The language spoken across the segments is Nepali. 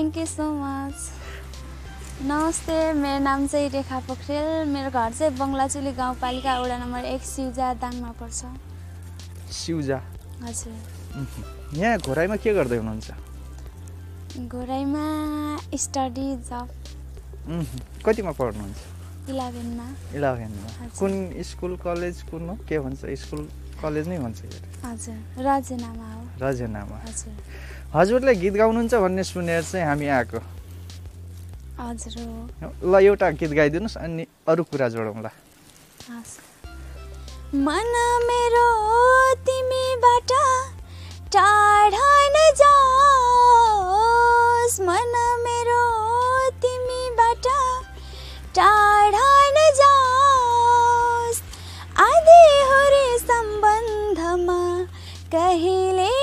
थ्याङ्क यू सो मच नमस्ते मेरो नाम चाहिँ रेखा पोखरेल। मेरो घर चाहिँ बङ्गलाचुली गाउँपालिका वडा नम्बर एक सिउजा दाङमा पर्छ। सिउजा? हजुर। यहाँ घोराइमा के गर्दै हुनुहुन्छ? घोराइमा स्टडी जब। कतिमा पढ्नुहुन्छ? इलेभेनमा। इलेभेनमा। कुन स्कुल कलेज कुन हो? के भन्छ स्कुल कलेज नै भन्छ हजुर। रजनामा हो। रजनामा। हजुर। हजुरले गीत गाउनुहुन्छ भन्ने सुनेर चाहिँ हामी आएको। हजुर ल एउटा गीत गाइदिनुहोस् अनि अरू कुरा जोडौँला। मन मेरो तिमीबाट टाढा नजाओस् मन मेरो तिमीबाट टाढा नजाओस् आधी हुरी सम्बन्धमा कहिले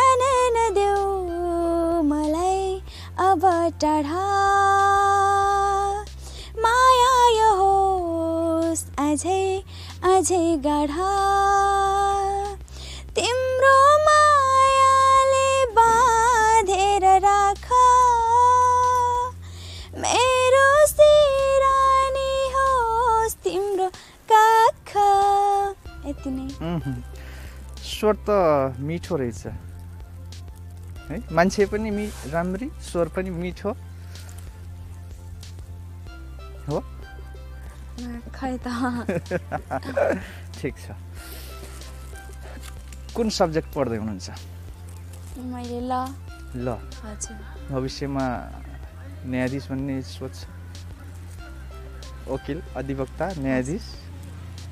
जान नदेऊ मलाई अब टाढा। माया यो होस् अझै अझै गाढा। तिम्रो मायाले बाँधेर राख। मेरो सिरानी होस् तिम्रो काख। यति नै। स्वर त मिठो रहेछ। है? मान्छे पनि मि राम्री स्वर पनि मिठो। हो? खै त। ठिक छ। कुन सब्जेक्ट पढ्दै हुनुहुन्छ? मैले ल। ल। हजुर। भविष्यमा न्यायाधीश भन्ने सोच छ? वकिल अधिवक्ता न्यायाधीश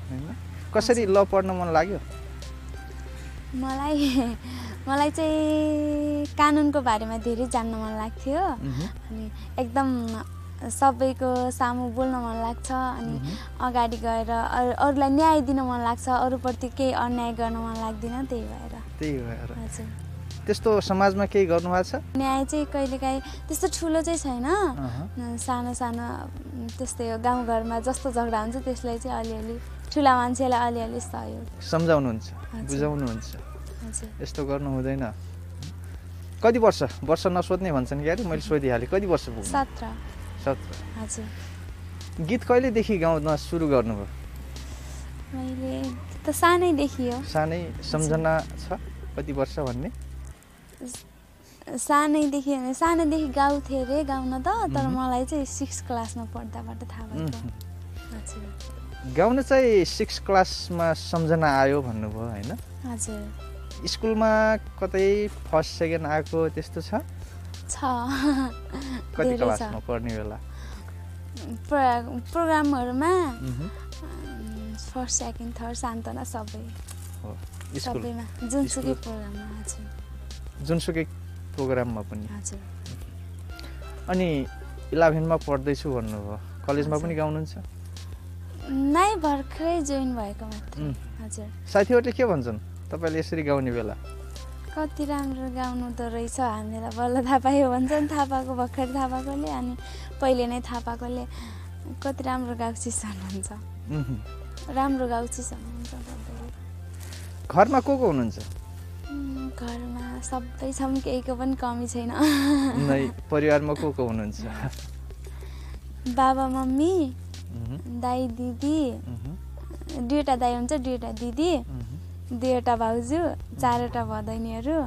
होइन? कसरी ल पढ्न मन लाग्यो? मलाई मलाई चाहिँ कानुनको बारेमा धेरै जान्न मन लाग्थ्यो। अनि एकदम सबैको सामु बोल्न मन लाग्छ। अनि। अगाडि गएर अरू अरूलाई न्याय दिन मन लाग्छ। अरूप्रति केही अन्याय गर्न मन लाग्दैन त्यही भएर। त्यही भएर। हजुर। त्यस्तो समाजमा केही गर्नुभएको छ? न्याय चाहिँ कहिलेकाहीँ त्यस्तो ठुलो चाहिँ छैन। सानो सानो त्यस्तै हो। गाउँघरमा जस्तो झगडा हुन्छ त्यसलाई चाहिँ अलिअलि ठुला मान्छेलाई अलिअलि सहयोग। सम्झाउनुहुन्छ। बुझाउनुहुन्छ। यस्तो गर्नु हुँदैन। कति वर्ष? वर्ष नसोध्ने भन्छन् क्यारे मैले सोधिहालेँ। कति वर्ष पुग्नु सत्र। सत्र। हजुर। गीत कहिलेदेखि गाउन सुरु गर्नुभयो? मैले त सानैदेखि हो। सानै सम्झना छ? कति वर्ष भन्ने? सानैदेखि सानैदेखि गाउँथेँ अरे गाउन त तर। मलाई चाहिँ सिक्स क्लासमा पढ्दाबाट थाहा। हजुर। गाउन चाहिँ सिक्स क्लासमा सम्झना आयो भन्नुभयो होइन? हजुर। स्कुलमा कतै फर्स्ट सेकेन्ड आएको त्यस्तो छ? कति क्लासमा पढ्ने बेला? प्रो- प्रोग्रामहरूमा। फर्स्ट सेकेन्ड थर्ड सान्तना सबै। सबैमा। जुनसुकै। प्रोग्राममा हजुर। जुनसुकै प्रोग्राममा पनि। हजुर। अनि इलेभेनमा पढ्दैछु भन्नुभयो। कलेजमा पनि। गाउनुहुन्छ? नै भर्खरै जोइन भएको मात्र. हजुर। साथीहरूले के भन्छन्? तपाईँले यसरी गाउने बेला? कति राम्रो गाउनु त रहेछ हामीलाई बल्ल थाहा पायो भन्छन् थाहा पाएको भर्खर थाहा पाएकोले अनि पहिले नै थाहा पाएकोले कति राम्रो गाउँछिस् भन्नुहुन्छ। राम्रो गाउँछिस् भन्नुहुन्छ घरमा को को हुनुहुन्छ? घरमा सबै छौँ केहीको पनि कमी छैन। नै परिवारमा को को हुनुहुन्छ? बाबा मम्मी दाई दिदी दुईवटा दाई हुन्छ दुईवटा दिदी। दुईवटा भाउजू चारवटा भदैनीहरू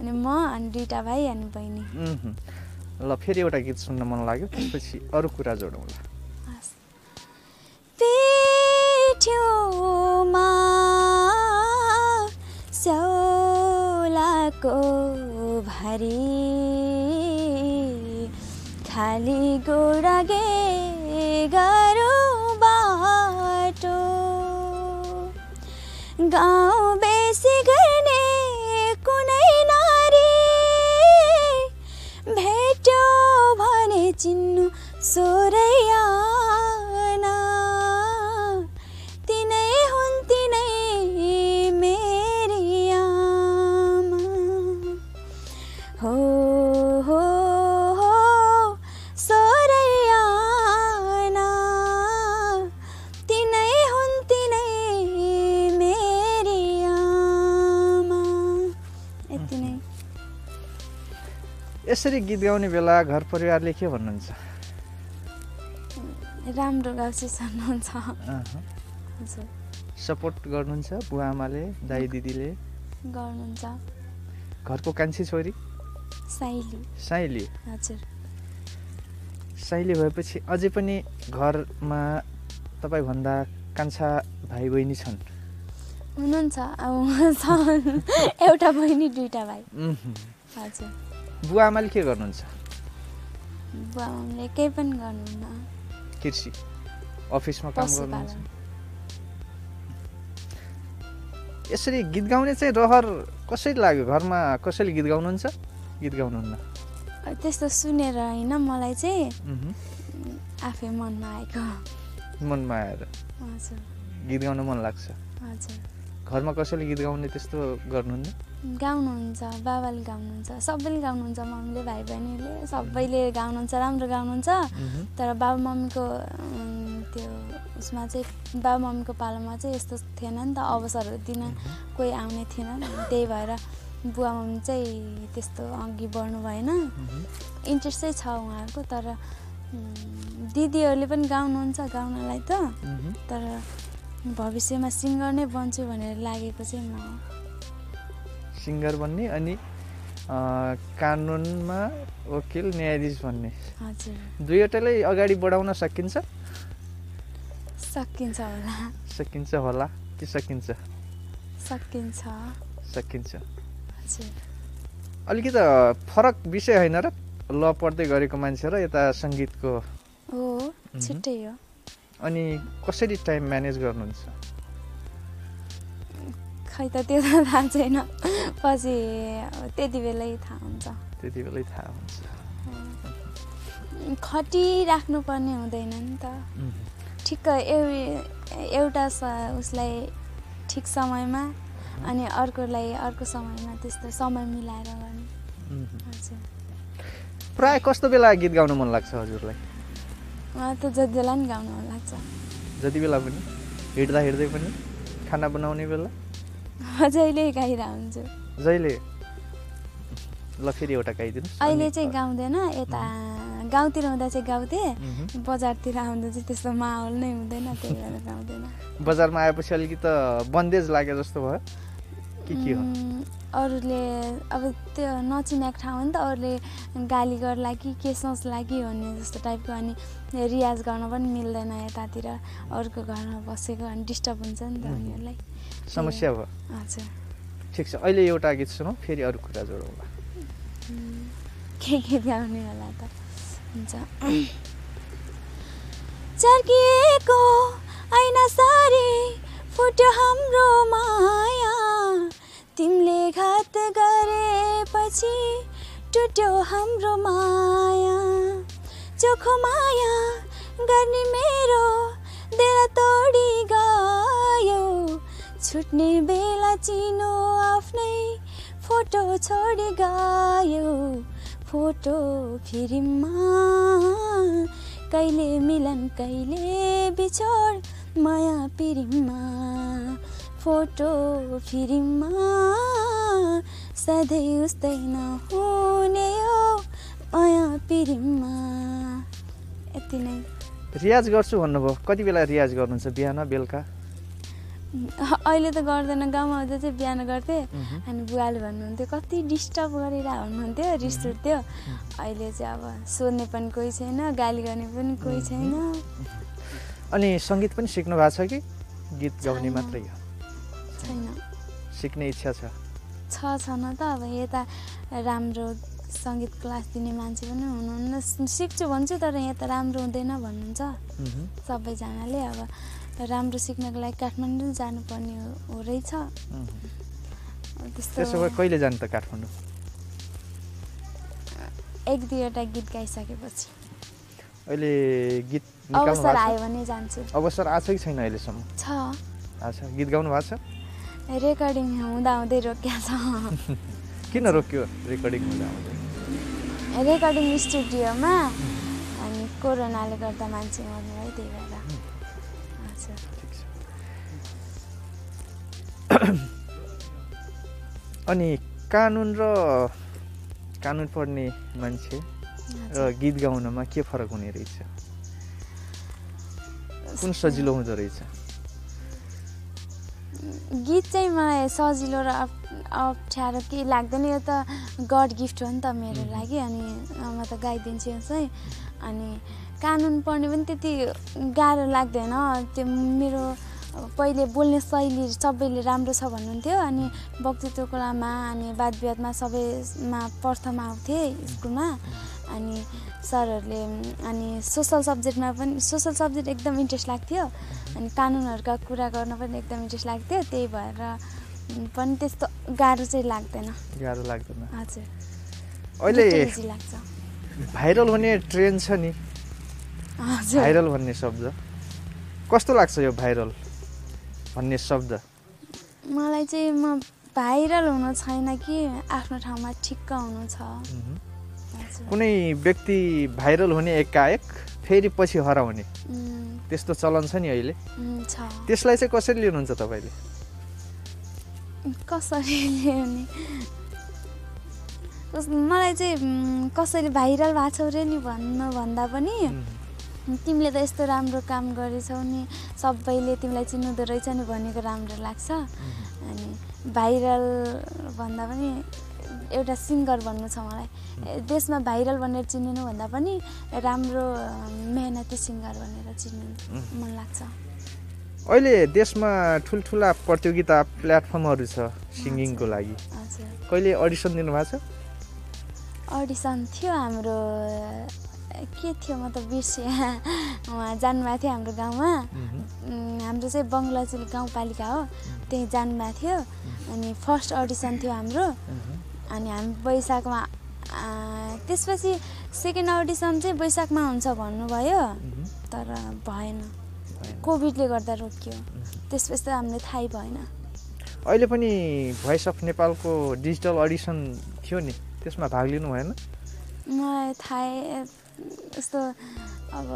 अनि म अनि दुईवटा भाइ अनि बहिनी। ल फेरि एउटा गीत सुन्न मन लाग्यो त्यसपछि अरू कुरा जोडौँला। पेठ्योमा स्याउलाको भारी खाली गोडागे गरौँ गाँव बेसी गर्ने कुनै नारी। भेटो भने चिन्नु सोरै यसरी गीत गाउने बेला घर परिवारले के भन्नुहुन्छ? राम्रो सपोर्ट गर्नुहुन्छ बुवा आमाले दाई दिदीले? गर्नुहुन्छ। घरको कान्छी छोरी? साइली। साइली। हजुर। साइली भएपछि अझै पनि घरमा तपाईँभन्दा कान्छा भाइ बहिनी छन्? हुनुहुन्छ एउटा बहिनी दुइटा भाइ। हजुर। बुवा आमाले के गर्नुहुन्छ? बुवा आमाले केही पनि गर्नुहुन्न। कृषि अफिसमा काम गर्नुहुन्छ। यसरी गीत गाउने चाहिँ रहर कसरी लाग्यो घरमा? कसैले गीत गाउनुहुन्छ? गीत गाउनुहुन्न। त्यस्तो सुनेर होइन मलाई चाहिँ। आफै मनमा आएको। मनमा आएर। गीत गाउन मन लाग्छ। घरमा कसैले गीत गाउने त्यस्तो गर्नुहुन्न? गाउनुहुन्छ बाबाले गाउनुहुन्छ सबैले गाउनुहुन्छ मम्मीले भाइ बहिनीले सबैले गाउनुहुन्छ राम्रो गाउनुहुन्छ। तर बाबा मम्मीको त्यो उसमा चाहिँ बाबा मम्मीको पालोमा चाहिँ यस्तो थिएन नि त अवसरहरू दिन कोही आउने थिएन त्यही भएर बुवा मम्मी चाहिँ त्यस्तो अघि बढ्नु भएन। इन्ट्रेस्ट चाहिँ छ उहाँहरूको तर दिदीहरूले पनि गाउनुहुन्छ गाउनलाई त। तर भविष्यमा सिङ्गर नै बन्छु भनेर लागेको चाहिँ म। सिङ्गर बन्ने अनि कानुनमा वकिल न्यायाधीश बन्ने दुईवटालाई अगाडि बढाउन सकिन्छ? सकिन्छ होला। सकिन्छ होला कि सकिन्छ? सकिन्छ। सकिन्छ। अलिकति फरक विषय होइन र? ल पढ्दै गरेको मान्छे र यता सङ्गीतको। हो छिट्टै हो। अनि कसरी टाइम म्यानेज गर्नुहुन्छ? खै त त्यो त थाहा छैन। पछि त्यति बेलै थाहा हुन्छ। त्यति बेलै थाहा हुन्छ। खटिराख्नुपर्ने हुँदैन नि त। ठिक्क एउ एउटा स उसलाई ठिक समयमा अनि अर्कोलाई अर्को समयमा त्यस्तो समय मिलाएर गर्ने। हजुर। प्राय कस्तो बेला गीत गाउन मन लाग्छ हजुरलाई? त जति बेला नि गाउनु मन लाग्छ। जति बेला पनि? हिँड्दा हिँड्दै पनि? खाना बनाउने बेला? जहिले गाइरहेको हुन्छु जहिले ल फेरि एउटा गाइदिनुहोस्। अहिले चाहिँ गाउँदैन यता गाउँतिर हुँदा चाहिँ गाउँथेँ। बजारतिर आउँदा चाहिँ त्यस्तो माहौल नै हुँदैन त्यही भएर गाउँदैन। बजारमा आएपछि अलिकति त बन्देज लागे जस्तो भयो। के के हो? अरूले अब त्यो नचिनेको ठाउँ हो नि त अरूले गाली गर्ला कि के सोच्ला कि भन्ने जस्तो टाइपको अनि रियाज गर्न पनि मिल्दैन यतातिर अरूको घरमा बसेको अनि डिस्टर्ब हुन्छ नि त. उनीहरूलाई। समस्या भयो। ठिक छ अहिले एउटा गीत सुनौ फेरि अरू कुरा जोडौँला। के के गाउने होला त? हुन्छ। चर्किएको ऐना सारी फुट्यो हाम्रो माया। तिमीले घात गरेपछि टुट्यो हाम्रो माया। चोखो माया गर्ने मेरो दिल तोडी छुट्ने बेला चिनो आफ्नै फोटो छोडी गयो। फोटो फिल्ममा कहिले मिलन कहिले बिछोड माया पिरिममा। फोटो फिल्ममा सधैँ उस्तै नहुने हो माया पिरिममा। यति नै। रियाज गर्छु भन्नुभयो। कति बेला रियाज गर्नुहुन्छ? बिहान बेलुका? अहिले त गर्दैन गाउँमा आउँदा चाहिँ बिहान गर्थेँ। अनि बुवाले भन्नुहुन्थ्यो कति डिस्टर्ब गरेर भन्नुहुन्थ्यो रिस उठ्थ्यो। अहिले चाहिँ अब सोध्ने पनि कोही छैन गाली गर्ने पनि कोही छैन। अनि सङ्गीत पनि सिक्नु भएको छ कि? गीत गाउने। मात्रै हो। छैन। सिक्ने इच्छा छ। छ छैन त। अब यता राम्रो सङ्गीत क्लास दिने मान्छे पनि हुनुहुन्न। सिक्छु भन्छु तर यहाँ त राम्रो हुँदैन भन्नुहुन्छ। सबैजनाले अब राम्रो सिक्नको लागि काठमाडौँ जानुपर्ने हो, हो रहेछ। त्यसो भए कहिले जानु त काठमाडौँ? एक दुईवटा गीत गाइसकेपछि। अहिले गीत अवसर आयो भने जान्छु। अवसर आएको छ कि छैन अहिलेसम्म? छ। आएको छ गीत गाउनु भएको छ? रेकर्डिङ हुँदा हुँदै रोकिया छ। किन रोक्यो? रेकर्डिङ हुँदा हुँदै रेकर्डिङ स्टुडियोमा अनि कोरोनाले गर्दा मान्छे मर्नु भयो त्यही भएर। अनि कानुन र कानुन पढ्ने मान्छे र। गीत गाउनमा के फरक हुने रहेछ? कुन सजिलो हुँदो रहेछ? गीत चाहिँ मलाई सजिलो र अप अप्ठ्यारो केही लाग्दैन। यो त गड गिफ्ट हो नि त मेरो. लागि अनि म त गाइदिन्छु चाहिँ। अनि कानुन पढ्ने पनि त्यति गाह्रो लाग्दैन। त्यो मेरो पहिले बोल्ने शैली सबैले राम्रो छ भन्नुहुन्थ्यो अनि वक्तृत्व कलामा अनि वाद विवादमा सबैमा प्रथम आउँथेँ स्कुलमा। अनि सरहरूले अनि सोसल सब्जेक्टमा पनि सोसल सब्जेक्ट एकदम इन्ट्रेस्ट लाग्थ्यो। अनि कानुनहरूका कुरा गर्न पनि एकदम इन्ट्रेस्ट लाग्थ्यो। त्यही भएर पनि त्यस्तो गाह्रो चाहिँ लाग्दैन। गाह्रो लाग्दैन। हजुर। अहिले भाइरल हुने ट्रेन्ड छ नि। भाइरल भन्ने शब्द। कस्तो लाग्छ यो भाइरल भन्ने शब्द? मलाई चाहिँ म भाइरल हुनु छैन कि आफ्नो ठाउँमा ठिक्क हुनु छ। कुनै व्यक्ति भाइरल हुने एकाएक फेरि पछि हराउने। त्यस्तो चलन छ नि अहिले? त्यसलाई चाहिँ कसरी लिनुहुन्छ तपाईँले? कसरी ल्याउने कस- मलाई चाहिँ कसैले भाइरल भएको छौ रे नि भन्नु भन्दा पनि। तिमीले त यस्तो राम्रो काम गरेछौ नि सबैले तिमीलाई चिन्नुहुँदो रहेछ नि भनेको राम्रो लाग्छ। अनि भाइरल भन्दा पनि एउटा सिङ्गर भन्नु छ मलाई। देशमा भाइरल भनेर चिनिनु भन्दा पनि राम्रो मेहनती सिङ्गर भनेर चिन्नु मन लाग्छ। अहिले देशमा ठुल्ठुला प्रतियोगिता प्लेटफर्महरू छ सिङ्गिङको लागि। हजुर। कहिले अडिसन दिनुभएको छ? अडिसन थियो हाम्रो के थियो म त बिर्सेँ। उहाँ जानुभएको थियो हाम्रो गाउँमा। हाम्रो चाहिँ बङ्गलाचिल गाउँपालिका हो। त्यहीँ जानुभएको थियो। अनि फर्स्ट अडिसन थियो हाम्रो। अनि हामी वैशाखमा त्यसपछि सेकेन्ड अडिसन चाहिँ वैशाखमा हुन्छ भन्नुभयो। तर भएन। भएन। कोभिडले गर्दा रोकियो। त्यसपछि त हामीलाई थाहै भएन। अहिले पनि भोइस अफ नेपालको डिजिटल अडिसन थियो नि? त्यसमा भाग लिनु भएन? मलाई थाहै यस्तो अब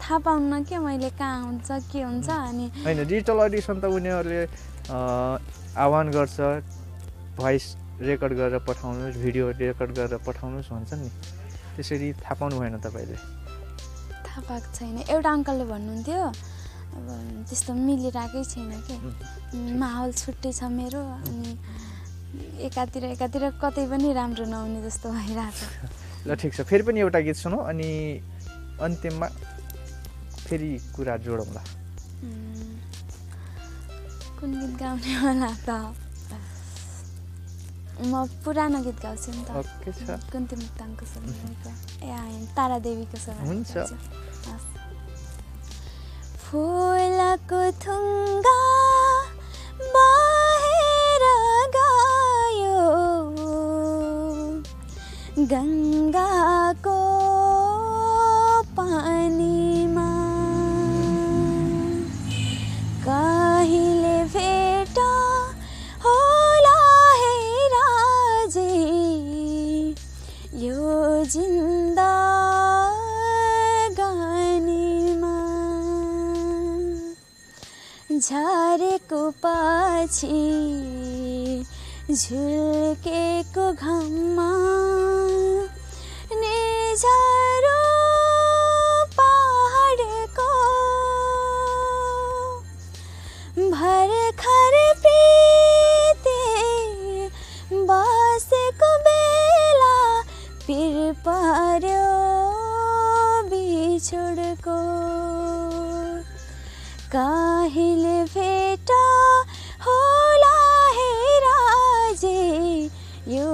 थाहा पाउन के मैले कहाँ हुन्छ के हुन्छ अनि होइन डिजिटल अडिसन त उनीहरूले आह्वान गर्छ। भोइस रेकर्ड गरेर पठाउनुहोस् भिडियो रेकर्ड गरेर पठाउनुहोस् भन्छ नि। त्यसरी थाहा पाउनु भएन तपाईँले। थाहा पाएको छैन। एउटा अङ्कलले भन्नुहुन्थ्यो अब त्यस्तो मिलिरहेकै छैन के। माहौल छुट्टै छ मेरो अनि एकातिर एकातिर कतै पनि राम्रो नहुने जस्तो भइरहेको छ। ल ठिक छ। फेरि पनि एउटा गीत सुनौ अनि अन्तिममा फेरि कुरा जोडौँला कुन गीत गाउने होला त? म पुरानो गीत गाउँछु नि त। ओके छ। कुन्ती मुक्ताङको ए होइन तारा देवीको स्वर हुन्छ। फुलको थुङ्गा गङ्गाको पानीमा कहिले भेट होला हे राजे। यो जिन्दगानीमा झरेको पछि झुल्केको घममा कहिले भेट होला हे राजे यो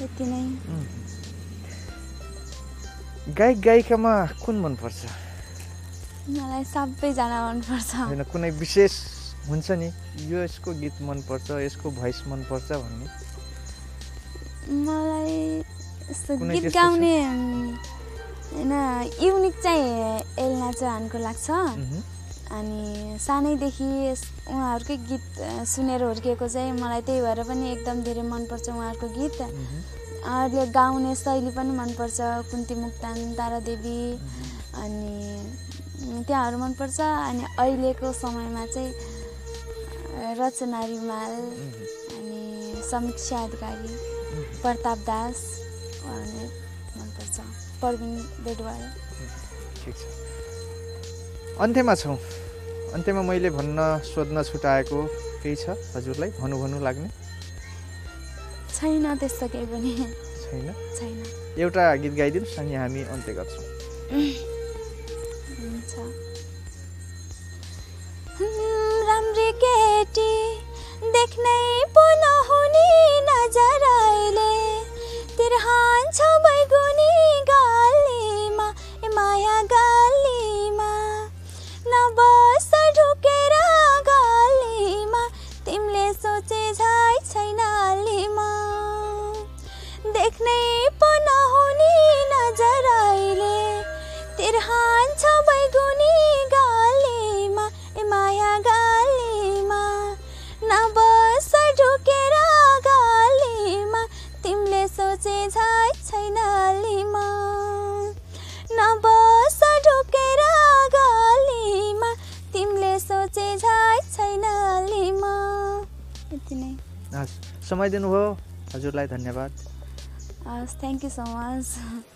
यति नै। गायक गायिकामा कुन मनपर्छ? मलाई सबैजना मनपर्छ। होइन कुनै विशेष हुन्छ नि यो यसको गीत मनपर्छ यसको भोइस मनपर्छ भन्ने? मलाई गीत? गाउने होइन युनिक चाहिँ एल्ना चौहानको लाग्छ। अनि सानैदेखि उहाँहरूकै गीत सुनेर हुर्किएको चाहिँ मलाई त्यही भएर पनि एकदम धेरै मनपर्छ उहाँहरूको गीत। उहाँहरूले गाउने शैली पनि मनपर्छ कुन्ती मुक्तान तारादेवी अनि त्यहाँहरू मनपर्छ। अनि अहिलेको समयमा चाहिँ रचना रिमाल अनि समीक्षा अधिकारी प्रताप दास। प्रवीण बेडवाल ठिक छ। अन्त्यमा छौँ। अन्त्यमा मैले भन्न सोध्न छुटाएको केही छ? हजुरलाई भनु भनु लाग्ने? छैन त्यस्तो केही पनि। छैन? छैन। एउटा गीत गाइदिनुहोस् अनि हामी अन्त्य गर्छौँ। हुन्छ। राम्री केटी समय दिनुभयो। हजुरलाई धन्यवाद। Thank you so much